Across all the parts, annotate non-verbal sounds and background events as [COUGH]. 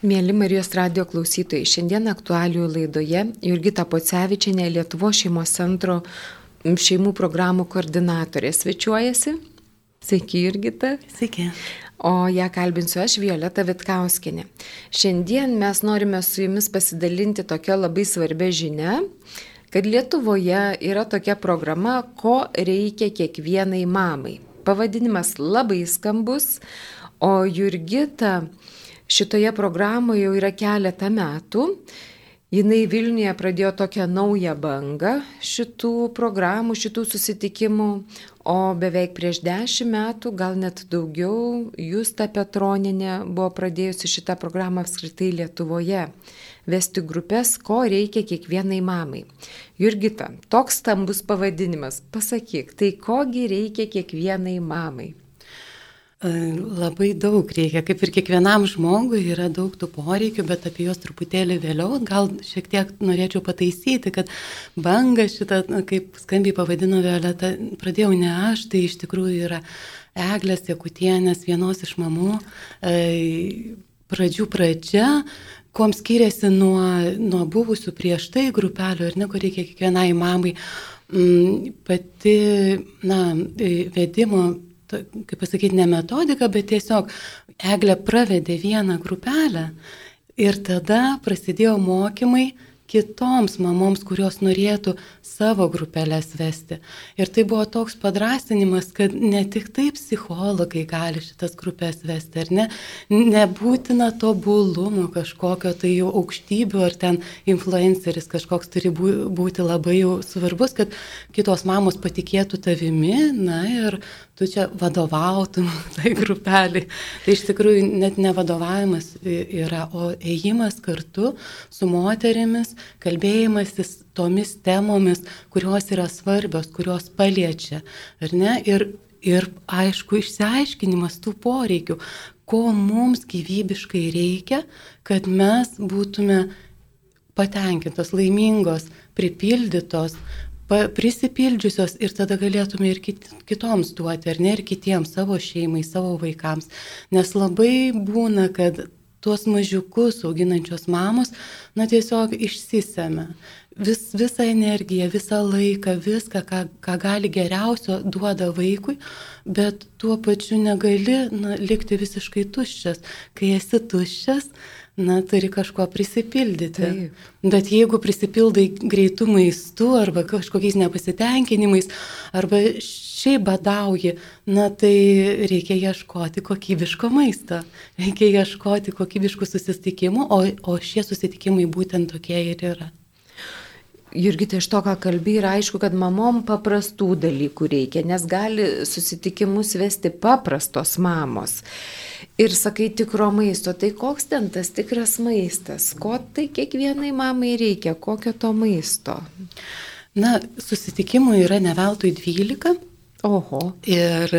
Mėly Marijos radio klausytojai, šiandien aktualių laidoje Jurgita Pocevičianė Lietuvo šeimos centro šeimų programų koordinatorė svečiuojasi. Sveiki, Jurgita. Sveiki. O ją kalbinsiu aš, Violeta Vitkauskinė. Šiandien mes norime su jumis pasidalinti tokia labai svarbia žinia, kad Lietuvoje yra tokia programa, ko reikia kiekvienai mamai. Pavadinimas labai skambus, o Jurgita šitoje programoje jau yra keletą metų. Jinai Vilniuje pradėjo tokią naują bangą šitų programų, šitų susitikimų, o beveik prieš dešimt metų, gal net daugiau, Justa Petroninė buvo pradėjusi šitą programą apskritai Lietuvoje vesti grupės, ko reikia kiekvienai mamai. Jurgita, toks stambus pavadinimas, pasakyk, tai kogi reikia kiekvienai mamai? Labai daug reikia, kaip ir kiekvienam žmogui yra daug tų poreikių, bet apie juos truputėlį vėliau. Gal šiek tiek norėčiau pataisyti, kad bangą šitą, kaip skambiai pavadino Violeta, pradėjau ne aš, tai iš tikrųjų yra Eglės Jekutienės, vienos iš mamų, pradžių pradžia, kuom skiriasi nuo, nuo buvusių prieš tai grupelių ir ne, ko reikia kiekvienai mamai. Pati, na, vedimo kaip pasakyti, ne metodika, bet tiesiog Eglė pravedė vieną grupelę ir tada prasidėjo mokymai kitoms mamoms, kurios norėtų savo grupelės vesti. Ir tai buvo toks padrasinimas, kad ne tik taip psichologai gali šitas grupės vesti, ar ne, nebūtina tobulumo kažkokio tai jau aukštybių, ar ten influenceris kažkoks turi būti labai jau svarbus, kad kitos mamos patikėtų tavimi, na ir tu čia vadovautum [LAUGHS] tai grupeliai. Tai iš tikrųjų net ne vadovavimas yra, o ėjimas kartu su moterimis, kalbėjimasis tomis temomis, kurios yra svarbios, kurios paliečia. Ir, ir aišku, išsiaiškinimas tų poreikių, ko mums gyvybiškai reikia, kad mes būtume patenkintos, laimingos, pripildytos, prisipildžiusios ir tada galėtume ir kit, kitoms duoti, ar ne, ir kitiems, savo šeimai, savo vaikams. Nes labai būna, kad tuos mažiukus auginančios mamos, na tiesiog išsisėmė. Vis, visą energiją, visą laiką, viską, ką, ką gali geriausio, duoda vaikui, bet tuo pačiu negali na, likti visiškai tuščias. Kai esi tuščias, na, turi kažko prisipildyti. Taip. Bet jeigu prisipildai greitų maistų arba kažkokiais nepasitenkinimais, arba šiaip badauji, na, tai reikia ieškoti kokybiško maisto, reikia ieškoti kokybiškų susitikimų, o, o šie susitikimai būtent tokie ir yra. Jurgita, iš to, ką kalbė, yra aišku, kad mamom paprastų dalykų reikia, nes gali susitikimus vesti paprastos mamos. Ir sakai tikro maisto, tai koks ten tas tikras maistas, ko tai kiekvienai mamai reikia, kokio to maisto? Na, susitikimų yra ne veltui 12. Oho. Ir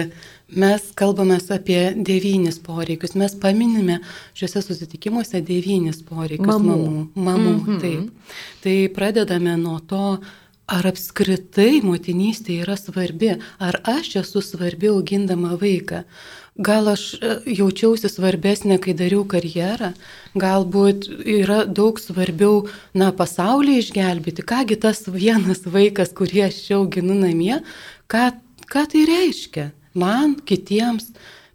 Mes kalbame apie devynis poreikius. Mes paminime šiuose susitikimuose devynis poreikius mamų. Mamų. mamų mm -hmm. Taip. Tai pradedame nuo to, ar apskritai motinystė yra svarbi, ar aš esu svarbi augindama vaiką. Gal aš e, jaučiausi svarbesnė, kai dariau karjerą, galbūt yra daug svarbiau, na, pasaulį išgelbėti, kągi tas vienas vaikas, kurį aš čia auginu namie, ką, ką tai reiškia man, kitiems.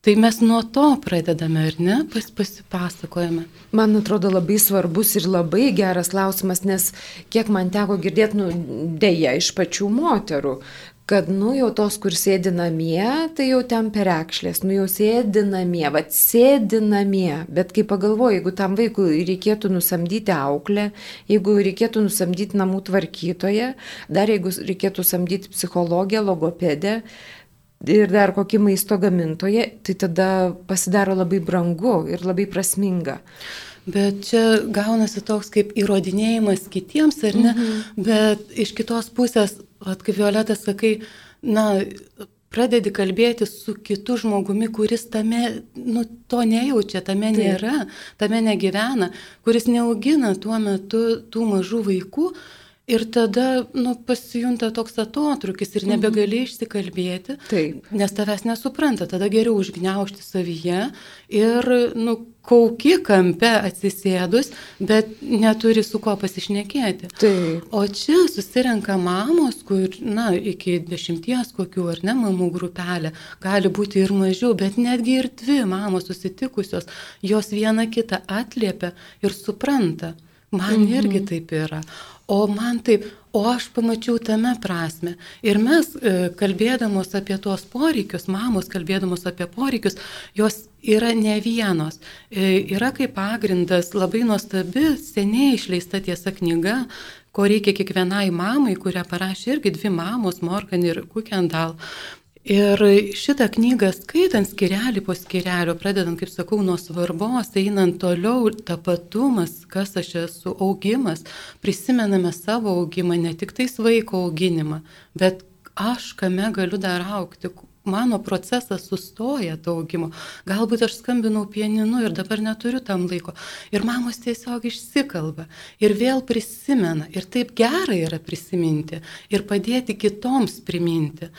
Tai mes nuo to pradedame, ar ne, pas, pasipasakojame. Man atrodo labai svarbus ir labai geras klausimas, nes kiek man teko girdėti, nu, dėja, iš pačių moterų, kad, nu, jau tos, kur sėdi namie, tai jau ten perekšlės, nu, jau sėdi namie, vad sėdi namie, bet kai pagalvoju, jeigu tam vaikui reikėtų nusamdyti auklę, jeigu reikėtų nusamdyti namų tvarkytoją, dar jeigu reikėtų samdyti psichologiją, logopedę, ir dar kokį maisto gamintoją, tai tada pasidaro labai brangu ir labai prasminga. Bet čia gaunasi toks kaip įrodinėjimas kitiems, ar ne? Mhm. Bet iš kitos pusės, at, kaip Violeta sakai, na, pradedi kalbėti su kitu žmogumi, kuris tame, nu, to nejaučia, tame Taip. nėra, tame negyvena, kuris neaugina tuo metu tų mažų vaikų Ir tada nu, pasijunta toks atotrukis ir nebegali išsikalbėti, Taip. nes tavęs nesupranta. Tada geriau užgneušti savyje ir nu, kauki kampe atsisėdus, bet neturi su kuo pasišnekėti. Taip. O čia susirenka mamos, kur, na, iki dešimties kokių ar ne mamų grupelė, gali būti ir mažiau, bet netgi ir dvi mamos susitikusios, jos viena kitą atliepia ir supranta. Man mhm. irgi taip yra. O man taip, o aš pamačiau tame prasme. Ir mes, e, kalbėdamos apie tuos poreikius, mamos kalbėdamos apie poreikius, jos yra ne vienos. E, yra kaip pagrindas labai nuostabi, seniai išleista tiesa knyga, ko reikia kiekvienai mamai, kurią parašė irgi dvi mamos, Morgan ir Kukendal. Ir šitą knygą skaitant skirelį po skirelio, pradedant, kaip sakau, nuo svarbos, einant toliau, tapatumas, kas aš esu, augimas, prisimename savo augimą, ne tik tais vaiko auginimą, bet aš kame galiu dar aukti, mano procesas sustoja to augimo. Galbūt aš skambinau pieninu ir dabar neturiu tam laiko. Ir mamos tiesiog išsikalba ir vėl prisimena. Ir taip gera yra prisiminti ir padėti kitoms priminti.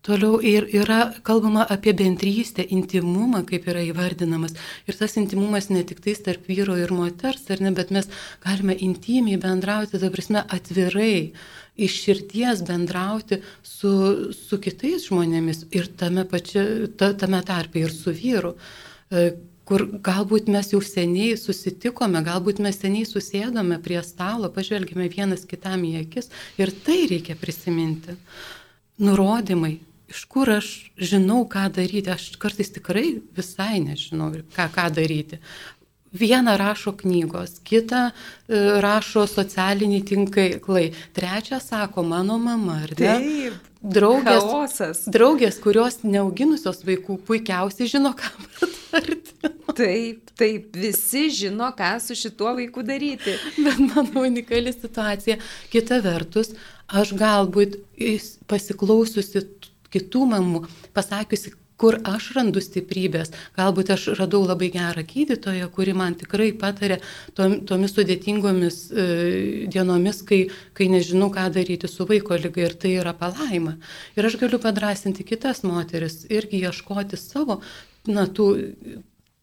Toliau ir yra kalbama apie bendrystę, intimumą, kaip yra įvardinamas. Ir tas intimumas ne tik tais tarp vyro ir moters, ar ne, bet mes galime intimiai bendrauti, ta prasme, atvirai, iš širties bendrauti su, su kitais žmonėmis ir tame, pačia, ta, tame tarpe ir su vyru e, kur galbūt mes jau seniai susitikome, galbūt mes seniai susėdome prie stalo, pažvelgime vienas kitam į akis ir tai reikia prisiminti. Nurodymai, iš kur aš žinau, ką daryti. Aš kartais tikrai visai nežinau, ką, ką daryti. Vieną rašo knygos, kitą e, rašo socialiniai tinklai, trečią sako mano mama, ar ne? Taip. Draugės, Chaosas. draugės, kurios neauginusios vaikų, puikiausiai žino, ką patarti. Taip, taip, visi žino, ką su šituo vaiku daryti. Bet mano unikali situacija. Kita vertus, aš galbūt pasiklausiusi kitų mamų, pasakiusi, kur aš randu stiprybės. Galbūt aš radau labai gerą gydytoją, kuri man tikrai patarė tom, tomis sudėtingomis e, dienomis, kai, kai nežinau, ką daryti su vaiko lyga ir tai yra palaima. Ir aš galiu padrasinti kitas moteris irgi ieškoti savo, na, tų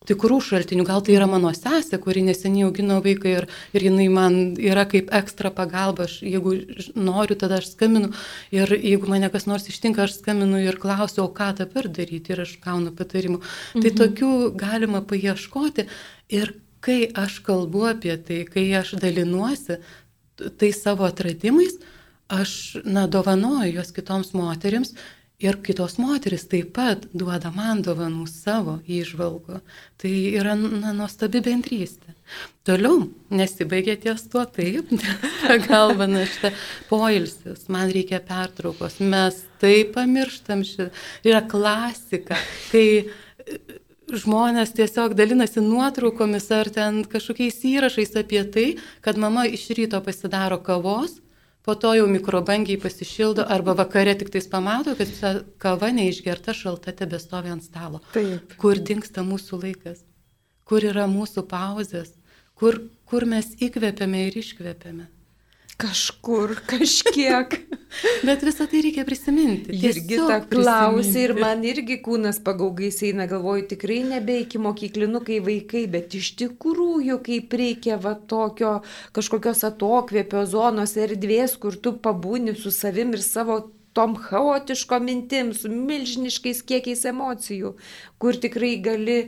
tikrų šaltinių. Gal tai yra mano sesė, kuri neseniai augino vaiką ir, ir jinai man yra kaip ekstra pagalba. Aš, jeigu noriu, tada aš skambinu ir jeigu mane kas nors ištinka, aš skambinu ir klausiu, o ką dabar daryti ir aš gaunu patarimų. Mhm. Tai tokių galima paieškoti ir kai aš kalbu apie tai, kai aš dalinuosi tai savo atradimais, aš, na, dovanoju juos kitoms moteriams Ir kitos moteris taip pat duoda man dovanų savo įžvalgų. Tai yra na, nuostabi bendrystė. Toliau nesibaigia ties tuo taip, pagalba našta poilsis, man reikia pertraukos, mes taip pamirštam šitą. Yra klasika, kai žmonės tiesiog dalinasi nuotraukomis ar ten kažkokiais įrašais apie tai, kad mama iš ryto pasidaro kavos, po to jau mikrobangiai pasišildo arba vakare tik tais pamato, kad ta kava neišgerta šalta tebestovi ant stalo. Taip. Kur dinksta mūsų laikas, kur yra mūsų pauzės, kur, kur mes įkvepiame ir iškvepiame. Kažkur, kažkiek. [LAUGHS] Bet visą tai reikia prisiminti. Irgi tą klausė ir man irgi kūnas pagaugais eina, galvoju, tikrai nebe iki mokyklinukai vaikai, bet iš tikrųjų, kaip reikia va tokio kažkokios atokvėpio zonos erdvės, kur tu pabūni su savim ir savo tom chaotiško mintim, su milžiniškais kiekiais emocijų, kur tikrai gali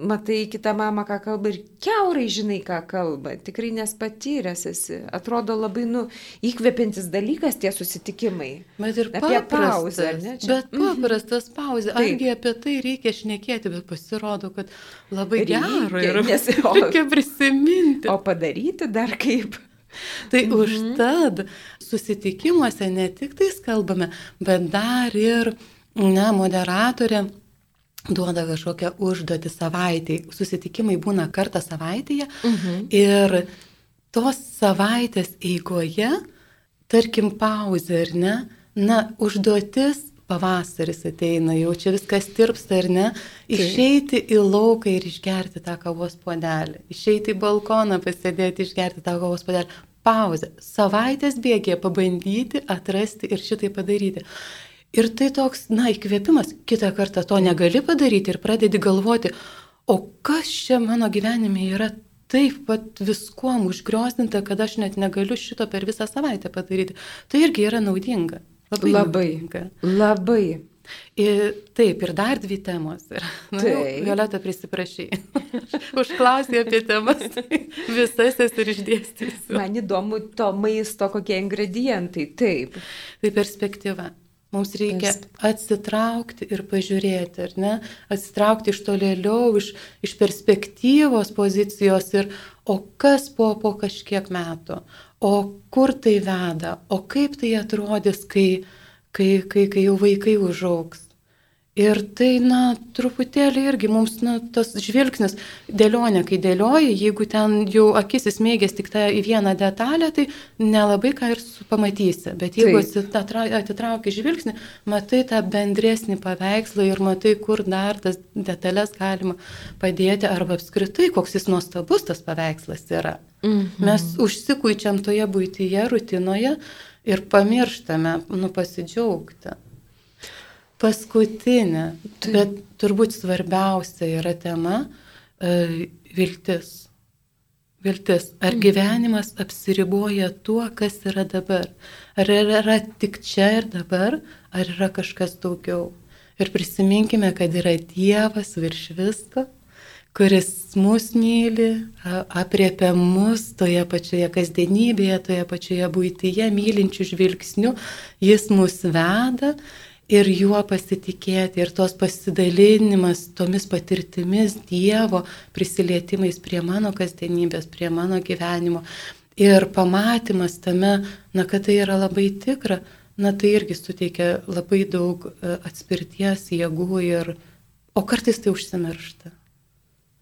matai kitą mamą, ką kalba ir keurai žinai, ką kalba. Tikrai nes patyręs esi. Atrodo labai, nu, įkvepiantis dalykas tie susitikimai. Bet ir Apie pauzę, ne, čia? Bet paprastas pauzė. Argi apie tai reikia šnekėti, bet pasirodo, kad labai Reikia, gera yra. nes- o- [LAUGHS] Reikia prisiminti. O padaryti dar kaip. Tai Mhm. užtad susitikimuose ne tik tais kalbame, bet dar ir, na, moderatorė duoda kažkokią užduotį savaitėj. Susitikimai būna kartą savaitėje. Mhm. ir tos savaitės eigoje, tarkim, pauzė ar ne, na, užduotis pavasaris ateina, jau čia viskas tirpsta ar ne, išeiti į lauką ir išgerti tą kavos puodelį, išeiti į balkoną, pasėdėti, išgerti tą kavos puodelį, pauzę, savaitės bėgė pabandyti, atrasti ir šitai padaryti. Ir tai toks, na, įkvėpimas, kitą kartą to negali padaryti ir pradedi galvoti, o kas čia mano gyvenime yra taip pat viskuom užgriozdinta, kad aš net negaliu šito per visą savaitę padaryti. Tai irgi yra naudinga. Labai. Labai. Naudinga. Labai. Ir, taip, ir dar dvi temos. Ir, nu, Violeta prisiprašy. [LAUGHS] Užklausė apie temas. [LAUGHS] Visas esi ir išdėstysiu. Man įdomu to maisto, kokie ingredientai. Taip. Tai perspektyva. Mums reikia atsitraukti ir pažiūrėti, ar ne? Atsitraukti iš tolėliau, iš, iš perspektyvos pozicijos ir o kas po, po kažkiek metų, o kur tai veda, o kaip tai atrodys, kai, kai, kai, kai jau vaikai užauks. Ir tai, na, truputėlį irgi mums, na, tas žvilgsnis, dėlionė, kai dėlioji, jeigu ten jau akis įsmėgės tik tą į vieną detalę, tai nelabai ką ir pamatysi. Bet jeigu atitrauki žvilgsnį, matai tą bendresnį paveikslą ir matai, kur dar tas detalės galima padėti, arba apskritai, koks jis nuostabus tas paveikslas yra. Mhm. Mes užsikuičiam toje būtyje, rutinoje ir pamirštame, nu, pasidžiaugti. Paskutinė, tai. bet turbūt svarbiausia yra tema e, - viltis. Viltis. Ar mhm. gyvenimas apsiriboja tuo, kas yra dabar? Ar yra tik čia ir dabar, ar yra kažkas daugiau? Ir prisiminkime, kad yra Dievas virš visko, kuris mus myli, apriepia mus toje pačioje kasdienybėje, toje pačioje būtyje, mylinčių žvilgsnių, jis mus veda ir juo pasitikėti, ir tos pasidalinimas tomis patirtimis Dievo prisilietimais prie mano kasdienybės, prie mano gyvenimo ir pamatymas tame, na, kad tai yra labai tikra, na, tai irgi suteikia labai daug e, atspirties, jėgų ir, o kartais tai užsimiršta.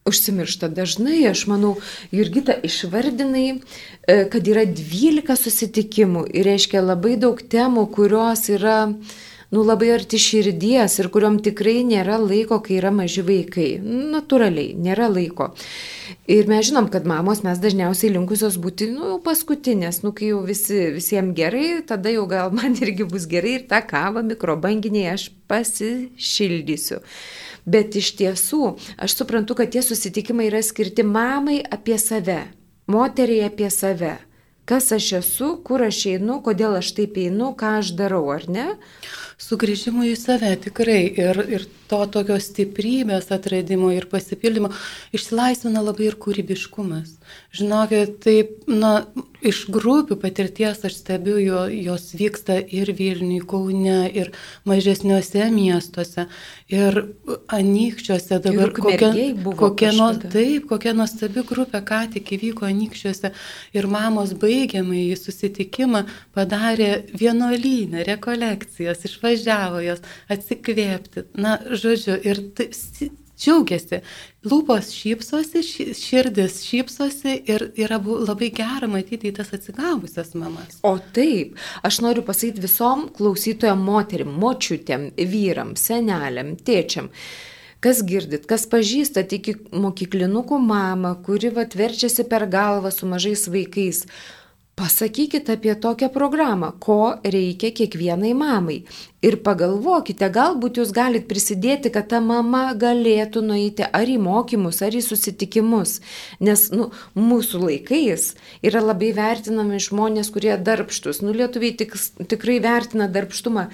Užsimiršta dažnai, aš manau, Jurgita išvardinai, e, kad yra 12 susitikimų ir reiškia labai daug temų, kurios yra uh, nu, labai arti širdies ir kuriuom tikrai nėra laiko, kai yra maži vaikai. Naturaliai, nėra laiko. Ir mes žinom, kad mamos mes dažniausiai linkusios būti, nu, paskutinės, nu, kai jau visi, visiems gerai, tada jau gal man [LAUGHS] irgi bus gerai ir tą kavą mikrobanginiai aš pasišildysiu. Bet iš tiesų, aš suprantu, kad tie susitikimai yra skirti mamai apie save, moteriai apie save kas aš esu, kur aš einu, kodėl aš taip einu, ką aš darau, ar ne? Sugrįžimo į save tikrai ir, ir to tokio stiprybės atradimo ir pasipildymo išsilaisvina labai ir kūrybiškumas. Žinokit, taip, na, iš grupių patirties aš stebiu, jo, jos vyksta ir Vilniui, Kaune, ir mažesniuose miestuose, ir anykščiuose dabar. Kokia, kokia, no, taip, kokia nuostabi grupė ką tik įvyko anykščiuose. Ir mamos baigiamai į susitikimą padarė vienuolynę, rekolekcijas, išvažiavo jos atsikvėpti. Na, žodžiu, ir tai, džiaugiasi. Lūpos šypsosi, širdis šypsosi ir yra labai gera matyti į tas atsigavusias mamas. O taip, aš noriu pasakyti visom klausytojam moterim, močiutėm, vyram, seneliam, tėčiam. Kas girdit, kas pažįstat iki mokyklinukų mamą, kuri atverčiasi per galvą su mažais vaikais. Pasakykite apie tokią programą, ko reikia kiekvienai mamai. Ir pagalvokite, galbūt jūs galite prisidėti, kad ta mama galėtų nueiti ar į mokymus, ar į susitikimus. Nes nu, mūsų laikais yra labai vertinami žmonės, kurie darbštus. Nu, lietuviai tik, tikrai vertina darbštumą,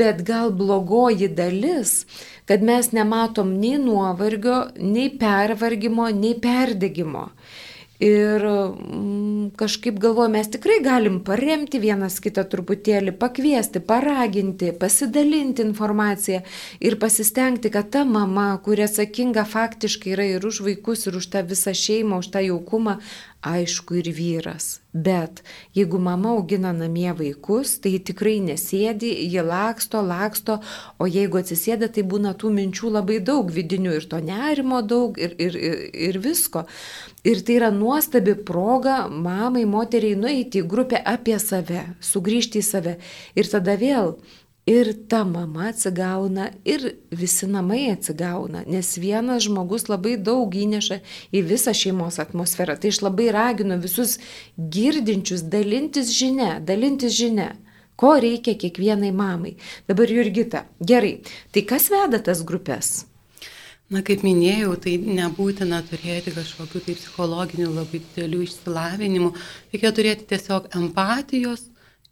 bet gal blogoji dalis, kad mes nematom nei nuovargio, nei pervargimo, nei perdegimo. Ir mm, kažkaip galvoju, mes tikrai galim paremti vienas kitą truputėlį, pakviesti, paraginti, pasidalinti informaciją ir pasistengti, kad ta mama, kuri atsakinga faktiškai yra ir už vaikus, ir už tą visą šeimą, už tą jaukumą, aišku, ir vyras. Bet jeigu mama augina namie vaikus, tai tikrai nesėdi, ji laksto, laksto, o jeigu atsisėda, tai būna tų minčių labai daug vidinių ir to nerimo daug ir, ir, ir, ir visko. Ir tai yra nuostabi proga mamai, moteriai nueiti į grupę apie save, sugrįžti į save. Ir tada vėl ir ta mama atsigauna, ir visi namai atsigauna, nes vienas žmogus labai daug įneša į visą šeimos atmosferą. Tai aš labai raginu visus girdinčius dalintis žinia, dalintis žinia. Ko reikia kiekvienai mamai. Dabar Jurgita, gerai, tai kas veda tas grupės? Na, kaip minėjau, tai nebūtina turėti kažkokių tai psichologinių labai didelių išsilavinimų, reikia turėti tiesiog empatijos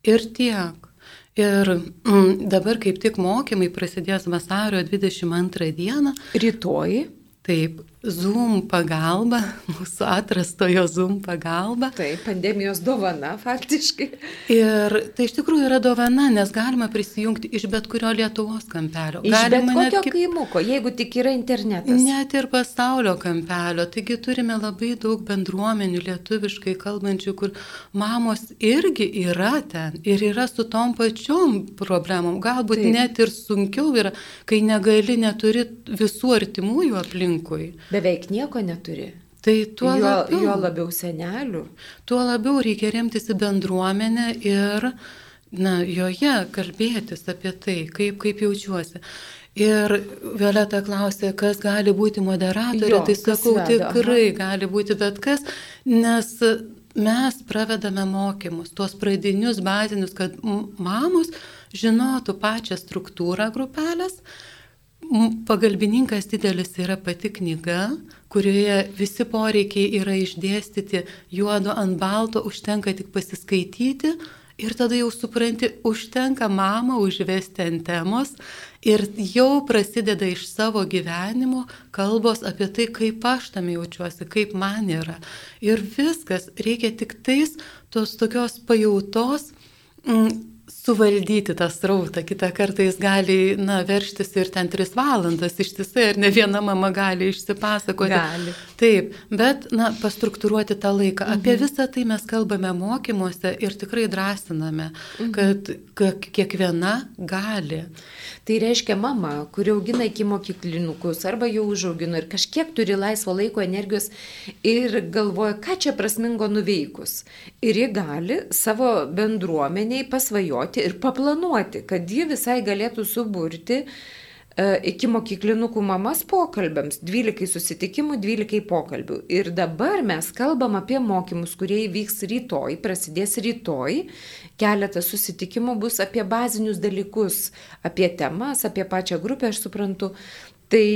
ir tiek. Ir mm, dabar kaip tik mokymai prasidės vasario 22 dieną. Rytoj. Taip, Zoom pagalba, [LAUGHS] mūsų atrastojo Zoom pagalba. Taip, pandemijos dovana faktiškai. Ir tai iš tikrųjų yra dovana, nes galima prisijungti iš bet kurio Lietuvos kampelio. Iš galima bet kokio netgi, kaimuko, jeigu tik yra internetas. Net ir pasaulio kampelio. Taigi turime labai daug bendruomenių lietuviškai kalbančių, kur mamos irgi yra ten ir yra su tom pačiom problemom. Galbūt Taip. net ir sunkiau yra, kai negali, neturi visų artimųjų aplinkui beveik nieko neturi. Tai tuo jo, labiau, jo labiau senelių. Tuo labiau reikia remtis į bendruomenę ir na, joje kalbėtis apie tai, kaip, kaip jaučiuosi. Ir Violeta klausė, kas gali būti moderatorė, tai sakau, veda, tikrai aha. gali būti bet kas, nes mes pravedame mokymus, tuos pradinius, bazinius, kad mamos žinotų pačią struktūrą grupelės, Pagalbininkas didelis yra pati knyga, kurioje visi poreikiai yra išdėstyti juodu ant balto, užtenka tik pasiskaityti ir tada jau supranti, užtenka mamą užvesti ant temos ir jau prasideda iš savo gyvenimo kalbos apie tai, kaip aš tam jaučiuosi, kaip man yra. Ir viskas, reikia tik tais tos tokios pajautos. Mm, suvaldyti tą srautą. Kitą kartą jis gali, na, verštis ir ten tris valandas ištisai, ar ne viena mama gali išsipasakoti. Gali. Taip, bet, na, pastruktūruoti tą laiką. Mhm. Apie visą tai mes kalbame mokymuose ir tikrai drąsiname, mhm. kad, kad kiekviena gali. Tai reiškia mama, kuri augina iki mokyklinukus arba jau užaugino ir kažkiek turi laisvo laiko energijos ir galvoja, ką čia prasmingo nuveikus. Ir ji gali savo bendruomeniai pasvajoti ir paplanuoti, kad ji visai galėtų suburti E, iki mokyklinukų mamas pokalbiams, 12 susitikimų, 12 pokalbių. Ir dabar mes kalbam apie mokymus, kurie įvyks rytoj, prasidės rytoj. Keletas susitikimų bus apie bazinius dalykus, apie temas, apie pačią grupę, aš suprantu. Tai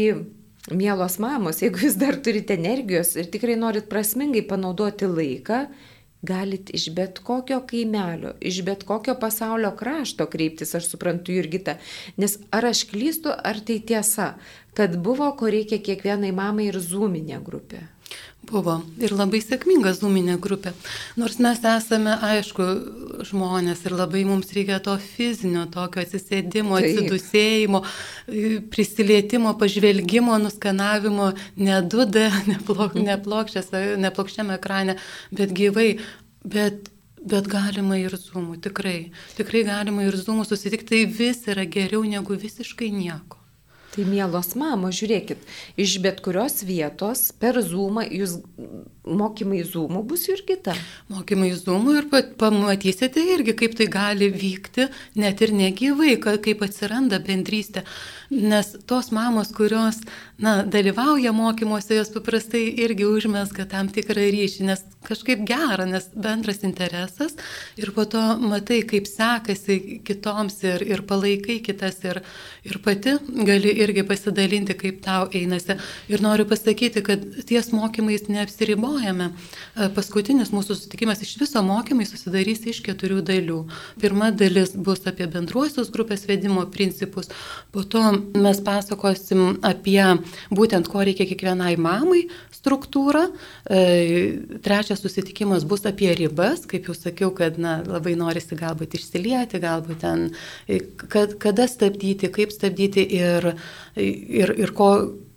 Mielos mamos, jeigu jūs dar turite energijos ir tikrai norit prasmingai panaudoti laiką, galit iš bet kokio kaimelio, iš bet kokio pasaulio krašto kreiptis, aš suprantu, Jurgita. Nes ar aš klystu, ar tai tiesa, kad buvo, ko reikia kiekvienai mamai ir zūminė grupė. Buvo ir labai sėkminga zūminė grupė. Nors mes esame, aišku, žmonės ir labai mums reikia to fizinio, tokio atsisėdimo, Taip. atsidusėjimo, prisilietimo, pažvelgimo, nuskanavimo, ne 2D, [LAUGHS] neplok, neplokščiame ekrane, bet gyvai. Bet Bet galima ir zūmų, tikrai. Tikrai galima ir zūmų susitikti, tai vis yra geriau negu visiškai nieko. Tai mielos mamos, žiūrėkit, iš bet kurios vietos per Zoomą jūs mokymai Zoomų bus ir kita. Mokymai Zoomų ir pamatysite irgi, kaip tai gali vykti, net ir negyvai, kaip atsiranda bendrystė. Nes tos mamos, kurios na, dalyvauja mokymuose, jos paprastai irgi užmesga tam tikrą ryšį, nes kažkaip gera, nes bendras interesas ir po to matai, kaip sekasi kitoms ir, ir palaikai kitas ir, ir pati gali irgi pasidalinti, kaip tau einasi. Ir noriu pasakyti, kad ties mokymais neapsiribojame. E, paskutinis mūsų susitikimas iš viso mokymai susidarys iš keturių dalių. Pirma dalis bus apie bendruosius grupės vedimo principus, po to mes pasakosim apie būtent ko reikia kiekvienai mamai struktūrą. E, trečias susitikimas bus apie ribas, kaip jau sakiau, kad na, labai norisi galbūt išsilieti, galbūt ten, kad, kada stabdyti, kaip stabdyti ir, ir, ir ko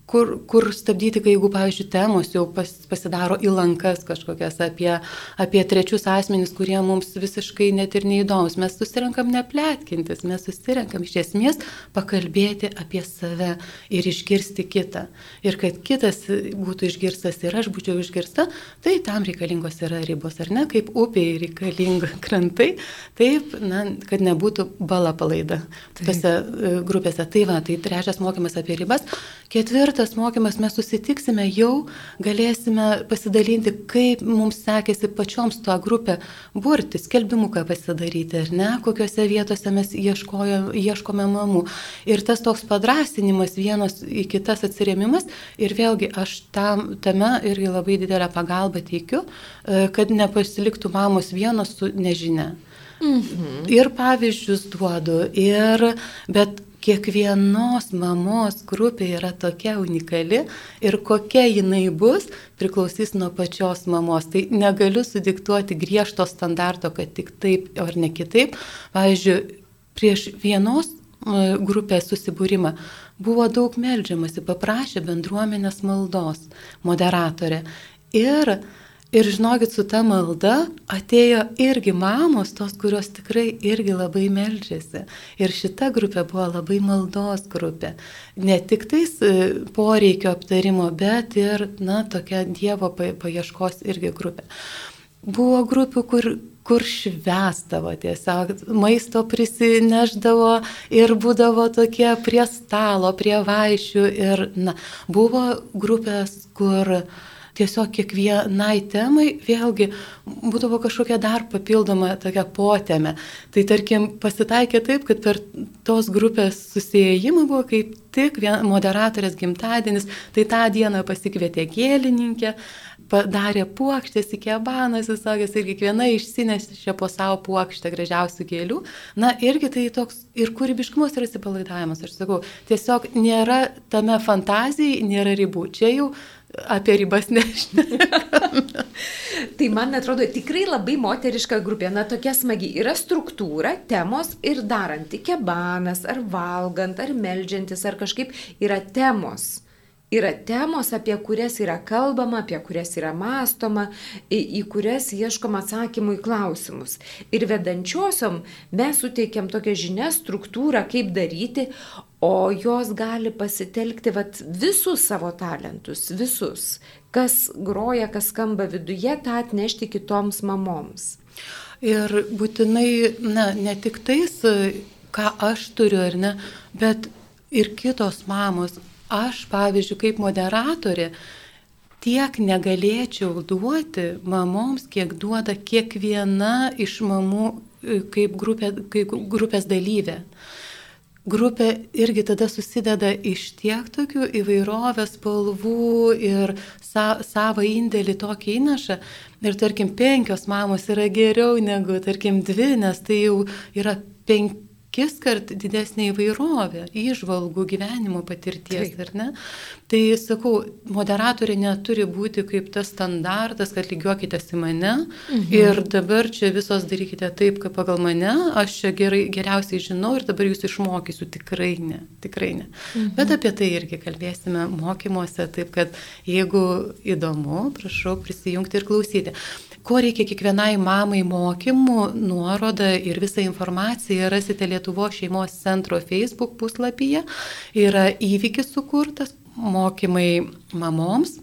kur, kur stabdyti, kai jeigu, pavyzdžiui, temos jau pas, pasidaro į lankas kažkokias apie, apie trečius asmenys, kurie mums visiškai net ir neįdomus. Mes susirinkam neplėtkintis, mes susirinkam iš esmės pakalbėti apie save ir išgirsti kitą. Ir kad kitas būtų išgirstas ir aš būčiau išgirsta, tai tam reikalingos yra ribos, ar ne, kaip upiai reikalinga [LAUGHS] krantai, taip, na, kad nebūtų bala palaida tose e, grupėse. Tai va, tai trečias mokymas apie ribas. Ketvirtas kitas mokymas mes susitiksime, jau galėsime pasidalinti, kaip mums sekėsi pačioms tuo grupę burti, skelbimuką pasidaryti, ar ne, kokiuose vietose mes ieškojo, ieškome mamų. Ir tas toks padrasinimas vienas į kitas atsirėmimas ir vėlgi aš tam, tame irgi labai didelę pagalbą teikiu, e, kad nepasiliktų mamos vienos su nežinia. Mhm. Ir pavyzdžius duodu, ir, bet kiekvienos mamos grupė yra tokia unikali ir kokia jinai bus, priklausys nuo pačios mamos. Tai negaliu sudiktuoti griežto standarto, kad tik taip ar ne kitaip. Pavyzdžiui, prieš vienos e, grupės susibūrimą buvo daug melžiamasi, paprašė bendruomenės maldos moderatorė. Ir Ir žinokit, su ta malda atėjo irgi mamos, tos, kurios tikrai irgi labai melžiasi. Ir šita grupė buvo labai maldos grupė. Ne tik tais e, poreikio aptarimo, bet ir, na, tokia Dievo paieškos irgi grupė. Buvo grupių, kur kur švestavo tiesiog, maisto prisineždavo ir būdavo tokie prie stalo, prie vaišių ir, na, buvo grupės, kur uh, tiesiog kiekvienai temai vėlgi būdavo kažkokia dar papildoma tokia potėme. Tai tarkim pasitaikė taip, kad per tos grupės susijėjimą buvo kaip tik moderatorės gimtadienis, tai tą dieną pasikvietė gėlininkė, padarė puokštės į kebanas visokias ir kiekviena išsinešė po savo puokštę gražiausių gėlių. Na irgi tai toks ir kūrybiškumas ir atsipalaidavimas, aš sakau, tiesiog nėra tame fantazijai, nėra ribų. Čia jau apie ribas nežinau. [LAUGHS] tai man atrodo tikrai labai moteriška grupė, na tokia smagi. Yra struktūra, temos ir daranti kebanas, ar valgant, ar melžiantis, ar kažkaip yra temos yra temos, apie kurias yra kalbama, apie kurias yra mąstoma, į, į kurias ieškoma atsakymų į klausimus. Ir vedančiosiom mes suteikiam tokią žinią, struktūrą, kaip daryti, o jos gali pasitelkti vat, visus savo talentus, visus, kas groja, kas skamba viduje, tą atnešti kitoms mamoms. Ir būtinai, na, ne tik tais, ką aš turiu ar ne, bet ir kitos mamos aš, pavyzdžiui, kaip moderatorė, tiek negalėčiau duoti mamoms, kiek duoda kiekviena iš mamų e, kaip, grupė, kaip grupės dalyvė. Grupė irgi tada susideda iš tiek tokių įvairovės spalvų ir sa, savo indėlį tokį įnašą. Ir tarkim, penkios mamos yra geriau negu, tarkim, dvi, nes tai jau yra penki penkis kart didesnė įvairovė, įžvalgų gyvenimo patirties, Taip. ar ne? Tai sakau, moderatorė neturi būti kaip tas standartas, kad lygiuokitės į mane mhm. ir dabar čia visos darykite taip, kaip pagal mane, aš čia gerai, geriausiai žinau ir dabar jūs išmokysiu. Tikrai ne, tikrai ne. Mhm. Bet apie tai irgi kalbėsime mokymuose, taip kad jeigu įdomu, prašau prisijungti ir klausyti. Ko reikia kiekvienai mamai mokymų, nuorodą ir visą informaciją rasite Lietuvo šeimos centro Facebook puslapyje. Yra įvykis sukurtas, mokymai mamoms.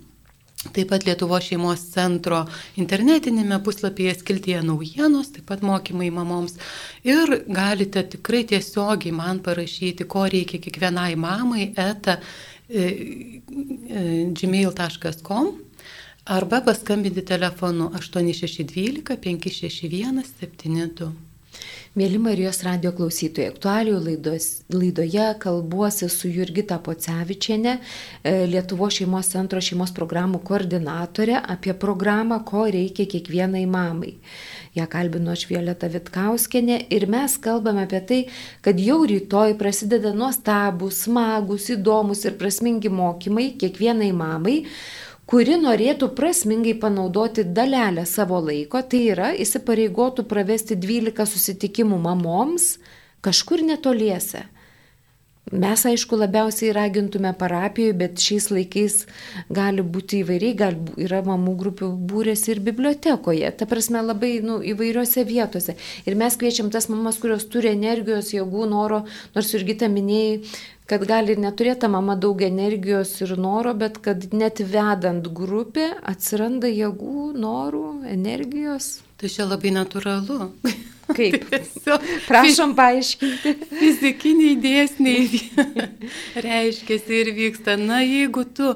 Taip pat Lietuvo šeimos centro internetinėme puslapyje skiltyje naujienos, taip pat mokymai mamoms. Ir galite tikrai tiesiogiai man parašyti, ko reikia kiekvienai mamai eta e, e, gmail.com arba paskambinti telefonu 8612 561 72. Mėly Marijos radio klausytojai, aktualių laidos, laidoje kalbuosi su Jurgita Pocevičiane, Lietuvo šeimos centro šeimos programų koordinatorė, apie programą, ko reikia kiekvienai mamai. Ja kalbino aš Violeta Vitkauskenė ir mes kalbame apie tai, kad jau rytoj prasideda nuostabus, smagus, įdomus ir prasmingi mokymai kiekvienai mamai kuri norėtų prasmingai panaudoti dalelę savo laiko, tai yra įsipareigotų pravesti 12 susitikimų mamoms kažkur netoliese. Mes, aišku, labiausiai ragintume parapijoje, bet šiais laikais gali būti įvairiai, gal yra mamų grupių būrės ir bibliotekoje, ta prasme labai nu, įvairiose vietose. Ir mes kviečiam tas mamas, kurios turi energijos, jėgų, noro, nors ir gita minėjai, kad gali ir neturėti mama daug energijos ir noro, bet kad net vedant grupę atsiranda jėgų, norų, energijos. Tai čia labai natūralu. [LAUGHS] Kaip? [LAUGHS] Tiesiog, [LAUGHS] Prašom paaiškinti. Fizikiniai dėsniai reiškiasi ir vyksta. Na, jeigu tu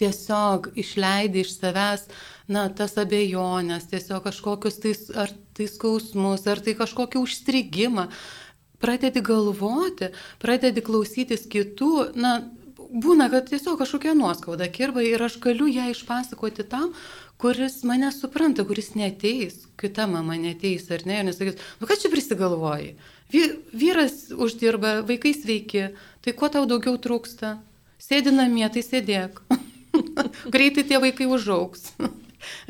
tiesiog išleidai iš savęs, na, tas abejonės, tiesiog kažkokius tai, ar tai skausmus, ar tai kažkokį užstrigimą, pradedi galvoti, pradedi klausytis kitų, na, būna, kad tiesiog kažkokia nuoskauda kirba ir aš galiu ją išpasakoti tam, kuris mane supranta, kuris neteis, kita mama neteis ar ne, ir nesakys, nu ką čia prisigalvoji. Vyras uždirba, vaikai sveiki, tai ko tau daugiau trūksta? Sėdi namie, tai sėdėk. [LAUGHS] Greitai tie vaikai užauks.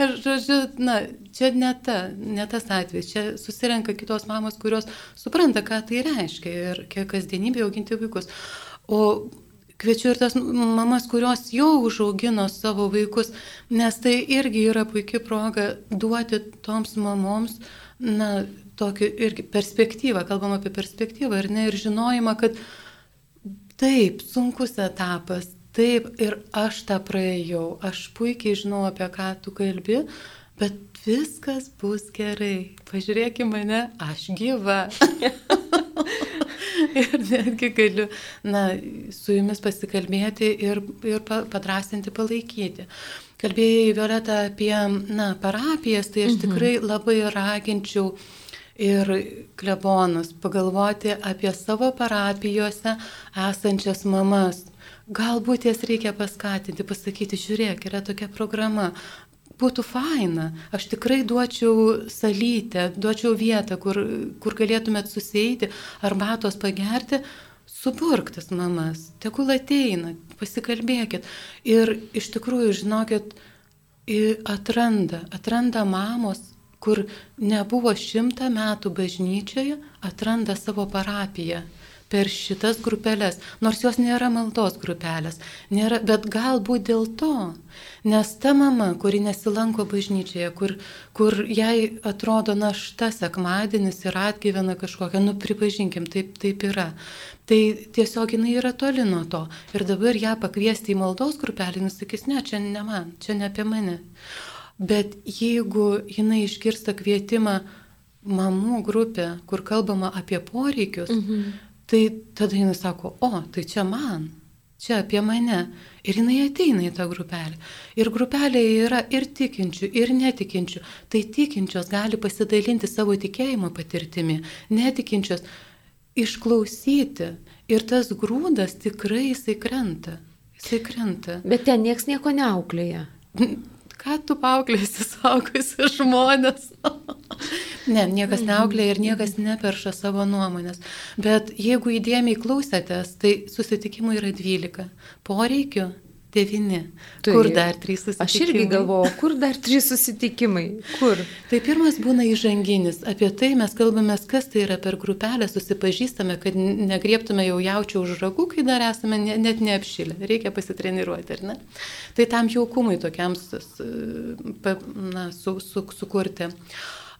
Ir, žodžiu, na, čia ne, ta, ne tas atvejis, čia susirenka kitos mamos, kurios supranta, ką tai reiškia ir kiek kasdienybė auginti vaikus. O Kviečiu ir tas mamas, kurios jau užaugino savo vaikus, nes tai irgi yra puikia proga duoti toms mamoms, na, tokį irgi perspektyvą, kalbam apie perspektyvą ir ne, ir žinojimą, kad taip, sunkus etapas, taip, ir aš tą praėjau, aš puikiai žinau, apie ką tu kalbi, bet viskas bus gerai. Pažiūrėk į mane, aš gyva. [LAUGHS] ir netgi galiu na, su jumis pasikalbėti ir, ir padrasinti, palaikyti. Kalbėjai, Violeta, apie na, parapijas, tai aš mhm. tikrai labai raginčiau ir klebonus pagalvoti apie savo parapijose esančias mamas. Galbūt jas reikia paskatinti, pasakyti, žiūrėk, yra tokia programa, būtų faina. Aš tikrai duočiau salytę, duočiau vietą, kur, kur galėtumėt susėti, arbatos pagerti, suburktas mamas, tegul ateina, pasikalbėkit. Ir iš tikrųjų, žinokit, atranda, atranda mamos, kur nebuvo šimtą metų bažnyčioje, atranda savo parapiją per šitas grupelės, nors jos nėra maldos grupelės, nėra, bet galbūt dėl to, nes ta mama, kuri nesilanko bažnyčioje, kur, kur jai atrodo našta sekmadienis ir atgyvena kažkokia, nu pripažinkim, taip, taip yra. Tai tiesiog jinai yra toli nuo to. Ir dabar ją pakviesti į maldos grupelį, nusakys, ne, čia ne man, čia ne apie mane. Bet jeigu jinai išgirsta kvietimą mamų grupę, kur kalbama apie poreikius, mhm Tai tada jinai sako, o, tai čia man, čia apie mane. Ir jinai ateina į tą grupelę. Ir grupelėje yra ir tikinčių, ir netikinčių. Tai tikinčios gali pasidalinti savo tikėjimo patirtimi, netikinčios išklausyti. Ir tas grūdas tikrai jisai krenta. Jisai krenta. Bet ten nieks nieko neauklėja. ką tu paauklėsi [LAUGHS] saugosi žmonės. Ne, niekas neauklė ir niekas neperša savo nuomonės. Bet jeigu įdėmiai klausėtės, tai susitikimų yra 12. Poreikių Devini. Tai, kur dar trys susitikimai? Aš irgi galvoju, kur dar trys susitikimai? Kur? Tai pirmas būna įžanginis. Apie tai mes kalbame, kas tai yra per grupelę, susipažįstame, kad negrieptume jau jaučio už ragų, kai dar esame net neapšilę. Reikia pasitreniruoti, ar ne? Tai tam jaukumui tokiam na, su, su, sukurti.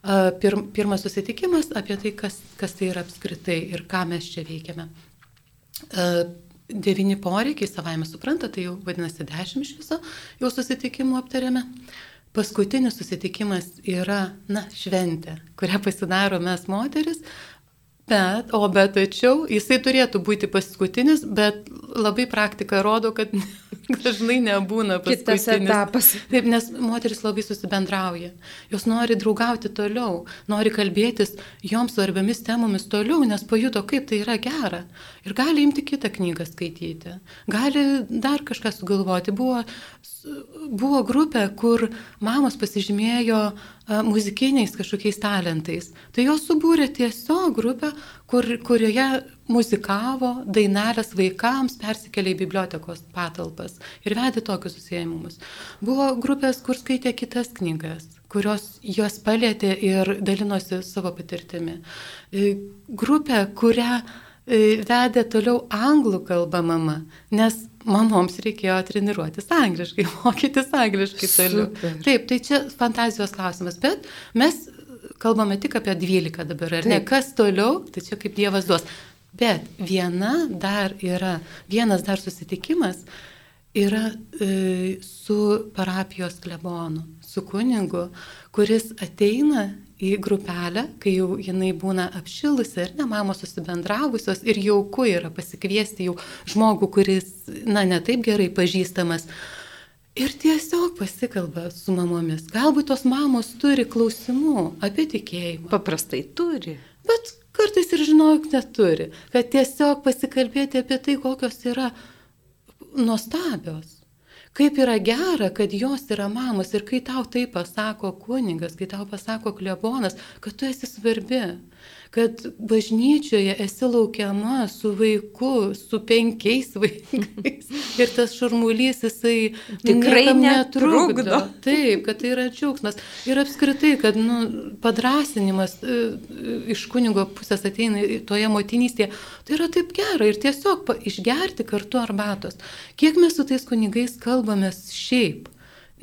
Pir, pirmas susitikimas apie tai, kas, kas tai yra apskritai ir ką mes čia veikiame devyni poreikiai, savaime supranta, tai jau vadinasi dešimt iš viso jau susitikimų aptarėme. Paskutinis susitikimas yra, na, šventė, kurią pasidaro mes moteris, Bet, o bet tačiau jisai turėtų būti paskutinis, bet labai praktika rodo, kad [LAUGHS] dažnai nebūna paskutinis. Kitas etapas. Taip, nes moteris labai susibendrauja. Jos nori draugauti toliau, nori kalbėtis joms svarbiamis temomis toliau, nes pajuto, kaip tai yra gera. Ir gali imti kitą knygą skaityti. Gali dar kažką sugalvoti. Buvo, buvo grupė, kur mamos pasižymėjo muzikiniais kažkokiais talentais. Tai jos subūrė tiesiog grupę, kur, kurioje muzikavo dainelės vaikams, persikėlė į bibliotekos patalpas ir vedė tokius susėjimus. Buvo grupės, kur skaitė kitas knygas kurios juos palėtė ir dalinosi savo patirtimi. E, grupė, kurią e, vedė toliau anglų kalbą mama, nes mamoms reikėjo treniruotis angliškai, [LAUGHS] mokytis angliškai toliau. Taip, tai čia fantazijos klausimas, bet mes kalbame tik apie 12 dabar, ar Taip. ne? Kas toliau, tai čia kaip Dievas duos. Bet viena dar yra, vienas dar susitikimas yra e, su parapijos klebonu, su kunigu, kuris ateina į grupelę, kai jau jinai būna apšilusi ir ne mamos susibendravusios ir jauku yra pasikviesti jau žmogų, kuris, na, netaip gerai pažįstamas. Ir tiesiog pasikalba su mamomis. Galbūt tos mamos turi klausimų apie tikėjimą. Paprastai turi. Bet kartais ir žinok neturi. Kad tiesiog pasikalbėti apie tai, kokios yra nuostabios Kaip yra gera, kad jos yra mamos ir kai tau tai pasako kunigas, kai tau pasako klebonas, kad tu esi svarbi, kad bažnyčioje esi laukiama su vaiku, su penkiais [LAUGHS] vaikais ir tas šurmulys jisai tikrai netrukdo. Taip, kad tai yra džiaugsmas. Ir apskritai, kad nu, padrasinimas e, iš kunigo pusės ateina toje motinystėje, tai yra taip gera ir tiesiog išgerti kartu arbatos. Kiek mes su tais kunigais kalbamės šiaip?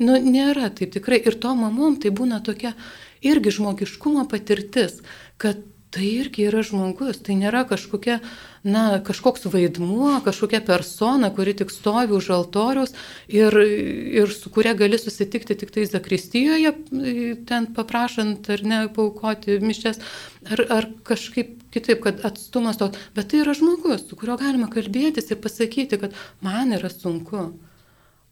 Nu, nėra taip tikrai. Ir to mamom tai būna tokia irgi žmogiškumo patirtis, kad tai irgi yra žmogus, tai nėra kažkokia, na, kažkoks vaidmuo, kažkokia persona, kuri tik stovi už altoriaus ir, ir su kuria gali susitikti tik tai Zakristijoje, ten paprašant ar ne paukoti mišes, ar, ar kažkaip kitaip, kad atstumas to, bet tai yra žmogus, su kuriuo galima kalbėtis ir pasakyti, kad man yra sunku.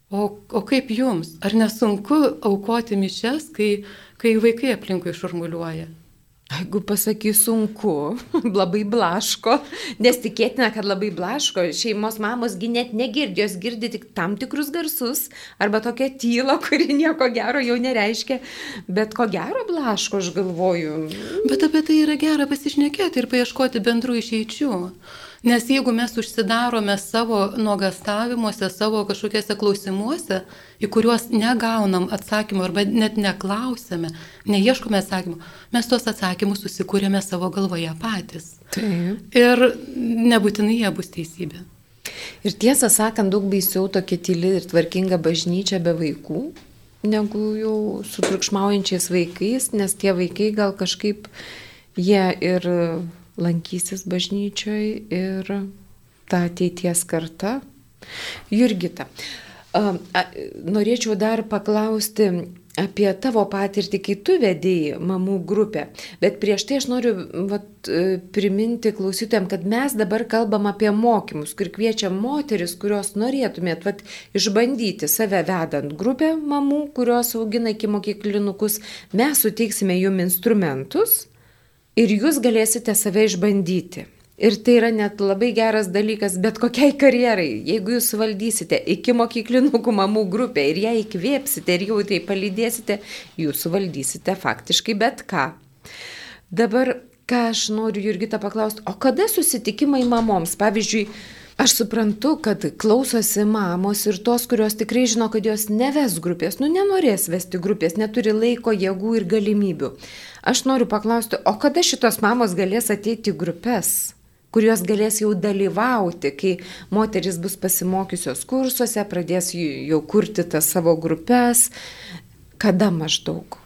O, o kaip jums? Ar nesunku aukoti mišes, kai, kai vaikai aplinkui šurmuliuoja? Jeigu pasakys sunku, [LAUGHS] labai blaško, nes tikėtina, kad labai blaško, šeimos mamos net negirdi, jos girdi tik tam tikrus garsus arba tokia tyla, [LAUGHS] kuri nieko gero jau nereiškia, bet ko gero blaško, aš galvoju. Bet apie tai yra gera pasišnekėti ir paieškoti bendrų išeičių. Nes jeigu mes užsidarome savo nuogastavimuose, savo kažkokiuose klausimuose, į kuriuos negaunam atsakymų arba net neklausėme, neieškome atsakymų, mes tuos atsakymus susikūrėme savo galvoje patys. Taip. Ir nebūtinai jie bus teisybė. Ir tiesą sakant, daug baisiau tokia tyli ir tvarkinga bažnyčia be vaikų, negu jau su triukšmaujančiais vaikais, nes tie vaikai gal kažkaip jie ir lankysis bažnyčioj ir ta ateities karta. Jurgita, norėčiau dar paklausti apie tavo patirtį, kai tu vedėjai mamų grupę. Bet prieš tai aš noriu vat, e, priminti klausytėm, kad mes dabar kalbam apie mokymus, kur kviečiam moteris, kurios norėtumėt vat, išbandyti save vedant grupę mamų, kurios augina iki mokyklinukus. Mes suteiksime jum instrumentus ir jūs galėsite save išbandyti. Ir tai yra net labai geras dalykas bet kokiai karjerai. Jeigu jūs valdysite iki mokyklinukų mamų grupę ir ją įkvėpsite ir jau tai palydėsite, jūs valdysite faktiškai bet ką. Dabar, ką aš noriu Jurgita paklausti, o kada susitikimai mamoms? Pavyzdžiui, Aš suprantu, kad klausosi mamos ir tos, kurios tikrai žino, kad jos neves grupės, nu nenorės vesti grupės, neturi laiko, jėgų ir galimybių. Aš noriu paklausti, o kada šitos mamos galės ateiti į grupės? kurios galės jau dalyvauti, kai moteris bus pasimokiusios kursuose, pradės jau kurti tas savo grupės, kada maždaug?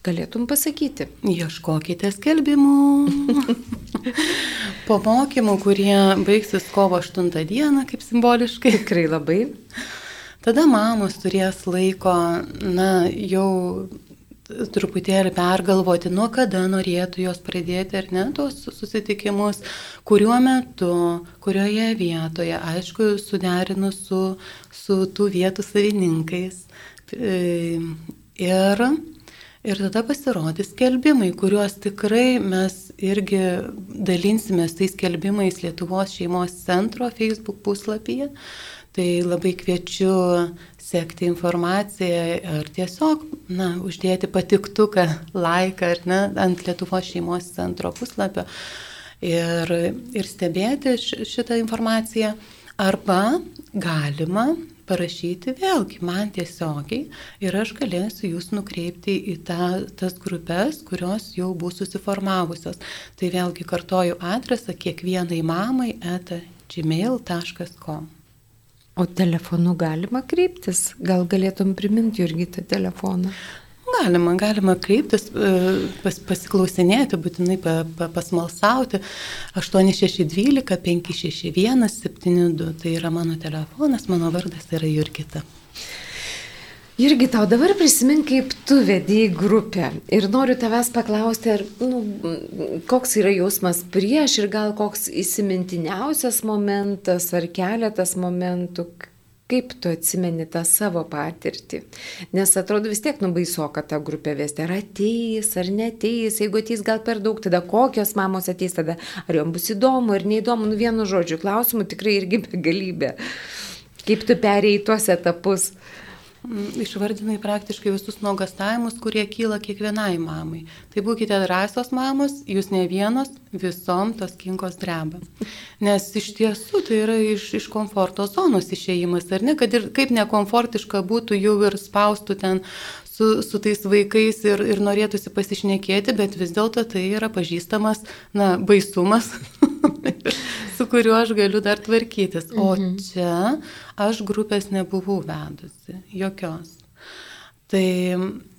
Galėtum pasakyti. Ieškokite skelbimų. [LAUGHS] po mokymų, kurie baigsis kovo 8 dieną, kaip simboliškai. Tikrai labai. Tada mamos turės laiko, na, jau truputėlį pergalvoti, nuo kada norėtų jos pradėti ar ne tos susitikimus, kuriuo metu, kurioje vietoje, aišku, suderinus su, su tų vietų savininkais. Ir Ir tada pasirodys skelbimai, kuriuos tikrai mes irgi dalinsimės tais skelbimais Lietuvos šeimos centro Facebook puslapyje. Tai labai kviečiu sekti informaciją ar tiesiog, na, uždėti patiktuką, laiką ar ne, ant Lietuvos šeimos centro puslapio ir, ir stebėti šitą informaciją. Arba galima parašyti vėlgi man tiesiogiai ir aš galėsiu jūs nukreipti į tą, tas grupės, kurios jau bus susiformavusios. Tai vėlgi kartoju adresą kiekvienai mamai eta gmail.com. O telefonu galima kreiptis? Gal galėtum priminti irgi tą telefoną? Galima, galima kreiptis, e, pas, pasiklausinėti, būtinai pa, pa, pasmalsauti. 8612 561 72. Tai yra mano telefonas, mano vardas yra Jurgita. Irgi tau dabar prisimink, kaip tu vedėjai grupę. Ir noriu tavęs paklausti, ar, nu, koks yra jausmas prieš ir gal koks įsimintiniausias momentas ar keletas momentų, kaip tu atsimeni tą savo patirtį. Nes atrodo vis tiek nubaiso, kad tą grupę vesti. Ar ateis, ar neteis, jeigu ateis gal per daug, tada kokios mamos ateis tada, ar jom bus įdomu, ar neįdomu, nu vienu žodžiu, klausimų tikrai irgi begalybė. Kaip tu perėjai tuos etapus? Mm, išvardinai praktiškai visus nuogastavimus, kurie kyla kiekvienai mamai. Tai būkite drąsios mamos, jūs ne vienos, visom tos kinkos dreba. Nes iš tiesų tai yra iš, iš komforto zonos išėjimas, ar ne, kad ir kaip nekomfortiška būtų jau ir spaustų ten su, su tais vaikais ir, ir norėtųsi pasišnekėti, bet vis dėlto tai yra pažįstamas, na, baisumas. [LAUGHS] [LAUGHS] su kuriuo aš galiu dar tvarkytis. O mhm. čia aš grupės nebuvau vedusi, jokios. Tai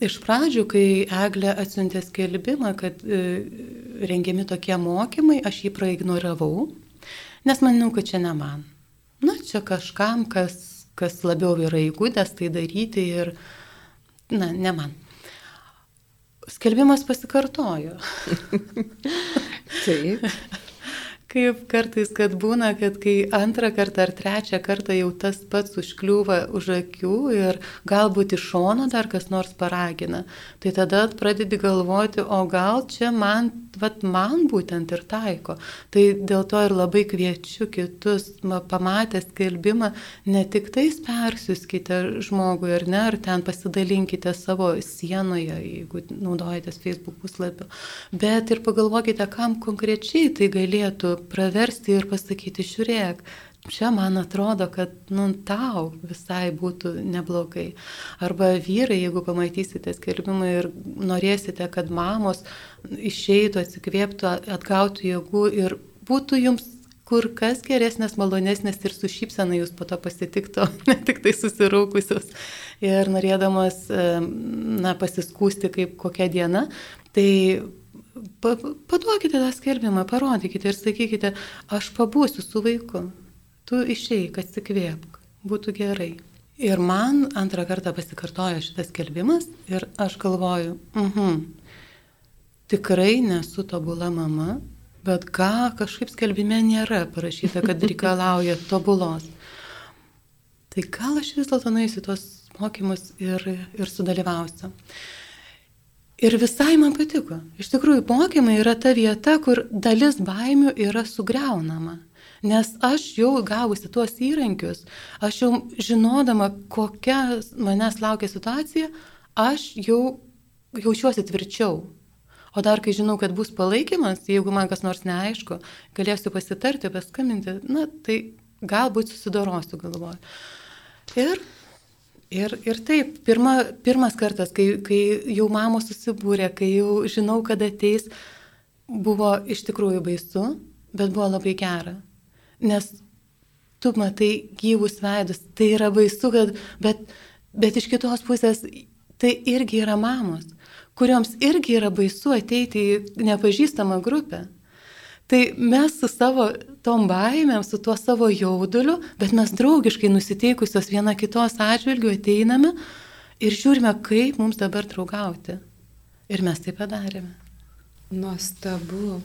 iš pradžių, kai Eglė atsiuntė skelbimą, kad e, rengiami tokie mokymai, aš jį praignoravau, nes maniau, kad čia ne man. Na, čia kažkam, kas, kas labiau yra įgūdęs tai daryti ir, na, ne man. Skelbimas pasikartojo. [LAUGHS] Taip kaip kartais, kad būna, kad kai antrą kartą ar trečią kartą jau tas pats užkliūva už akių ir galbūt iš šono dar kas nors paragina, tai tada pradedi galvoti, o gal čia man, vat man būtent ir taiko. Tai dėl to ir labai kviečiu kitus, pamatę skelbimą, ne tik tais persiuskite žmogui ar ne, ar ten pasidalinkite savo sienoje, jeigu naudojatės Facebook puslapiu, bet ir pagalvokite, kam konkrečiai tai galėtų praversti ir pasakyti, žiūrėk, čia man atrodo, kad nu, tau visai būtų neblogai. Arba vyrai, jeigu pamatysite skelbimą ir norėsite, kad mamos išeitų, atsikvėptų, atgautų jėgų ir būtų jums kur kas geresnės, malonesnės ir su šypsena jūs po to pasitikto, [LAUGHS] ne tik tai susiraukusios ir norėdamas na, pasiskūsti kaip kokia diena, tai pa, paduokite tą skelbimą, parodykite ir sakykite, aš pabūsiu su vaiku, tu išeik, atsikvėpk, būtų gerai. Ir man antrą kartą pasikartojo šitas skelbimas ir aš galvoju, mhm, tikrai nesu tobula mama, bet ką kažkaip skelbime nėra parašyta, kad [LAUGHS] reikalauja tobulos. Tai gal aš vis dėlto nueisiu tuos mokymus ir, ir sudalyvausiu. Ir visai man patiko. Iš tikrųjų, mokymai yra ta vieta, kur dalis baimių yra sugriaunama. Nes aš jau gavusi tuos įrankius, aš jau žinodama, kokia manęs laukia situacija, aš jau jaučiuosi tvirčiau. O dar kai žinau, kad bus palaikymas, jeigu man kas nors neaišku, galėsiu pasitarti, paskambinti, na tai galbūt susidorosiu galvoju. Ir Ir, ir taip, pirma, pirmas kartas, kai, kai jau mamos susibūrė, kai jau žinau, kad ateis, buvo iš tikrųjų baisu, bet buvo labai gera. Nes tu matai gyvus veidus, tai yra baisu, kad, bet, bet iš kitos pusės tai irgi yra mamos, kurioms irgi yra baisu ateiti į nepažįstamą grupę. Tai mes su savo tom baimėm, su tuo savo jauduliu, bet mes draugiškai nusiteikusios viena kitos atžvilgiu ateiname ir žiūrime, kaip mums dabar draugauti. Ir mes tai padarėme. Nuostabu.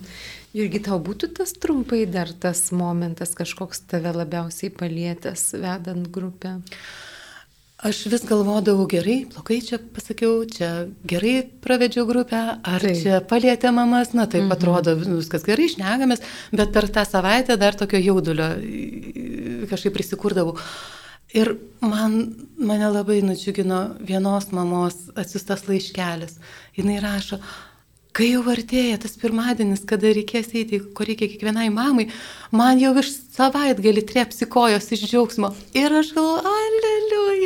Irgi tau būtų tas trumpai dar tas momentas kažkoks tave labiausiai palietęs vedant grupę? Aš vis galvodavau gerai, blogai čia pasakiau, čia gerai pravedžiau grupę, ar taip. čia palėtė mamas, na taip mhm. atrodo, viskas gerai, šnegamės, bet per tą savaitę dar tokio jaudulio kažkaip prisikurdavau. Ir man, mane labai nudžiugino vienos mamos atsiustas laiškelis. Jis rašo, kai jau artėja tas pirmadienis, kada reikės eiti, ko reikia kiekvienai mamai, man jau iš savaitgalį trepsi kojos iš džiaugsmo. Ir aš galvoju,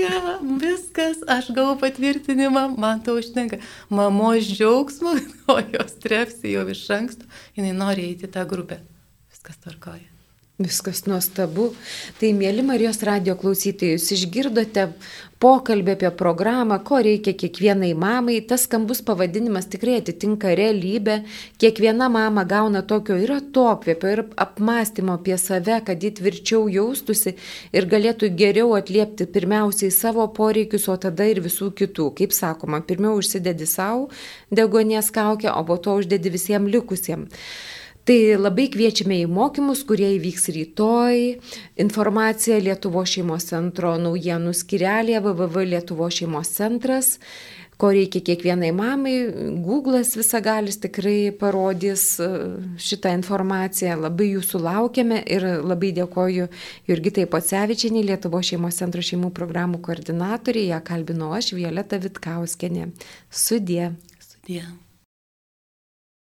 Dieve, viskas, aš gavau patvirtinimą, man to užtenka. Mamos džiaugsmo, [LAUGHS] o jos trepsi jau iš anksto, jinai nori eiti tą grupę. Viskas tvarkoja. Viskas nuostabu. Tai, mėly Marijos radio klausytojai, jūs išgirdote pokalbį apie programą, ko reikia kiekvienai mamai. Tas skambus pavadinimas tikrai atitinka realybę. Kiekviena mama gauna tokio ir atokvėpio, ir apmąstymo apie save, kad ji tvirčiau jaustųsi ir galėtų geriau atliepti pirmiausiai savo poreikius, o tada ir visų kitų. Kaip sakoma, pirmiau užsidedi savo degonės kaukę, o po to uždedi visiems likusiems. Tai labai kviečiame į mokymus, kurie įvyks rytoj. Informacija Lietuvo šeimos centro naujienų skirelėje www Lietuvo šeimos centras. Ko reikia kiekvienai mamai, Google'as visagalis tikrai parodys e, šitą informaciją. Labai jūsų laukiame ir labai dėkoju Jurgitai Pocevičiai, Lietuvo šeimos centro šeimų programų koordinatoriai. Ja kalbino aš, Violeta Vitkauskenė. Sudie. Sudie.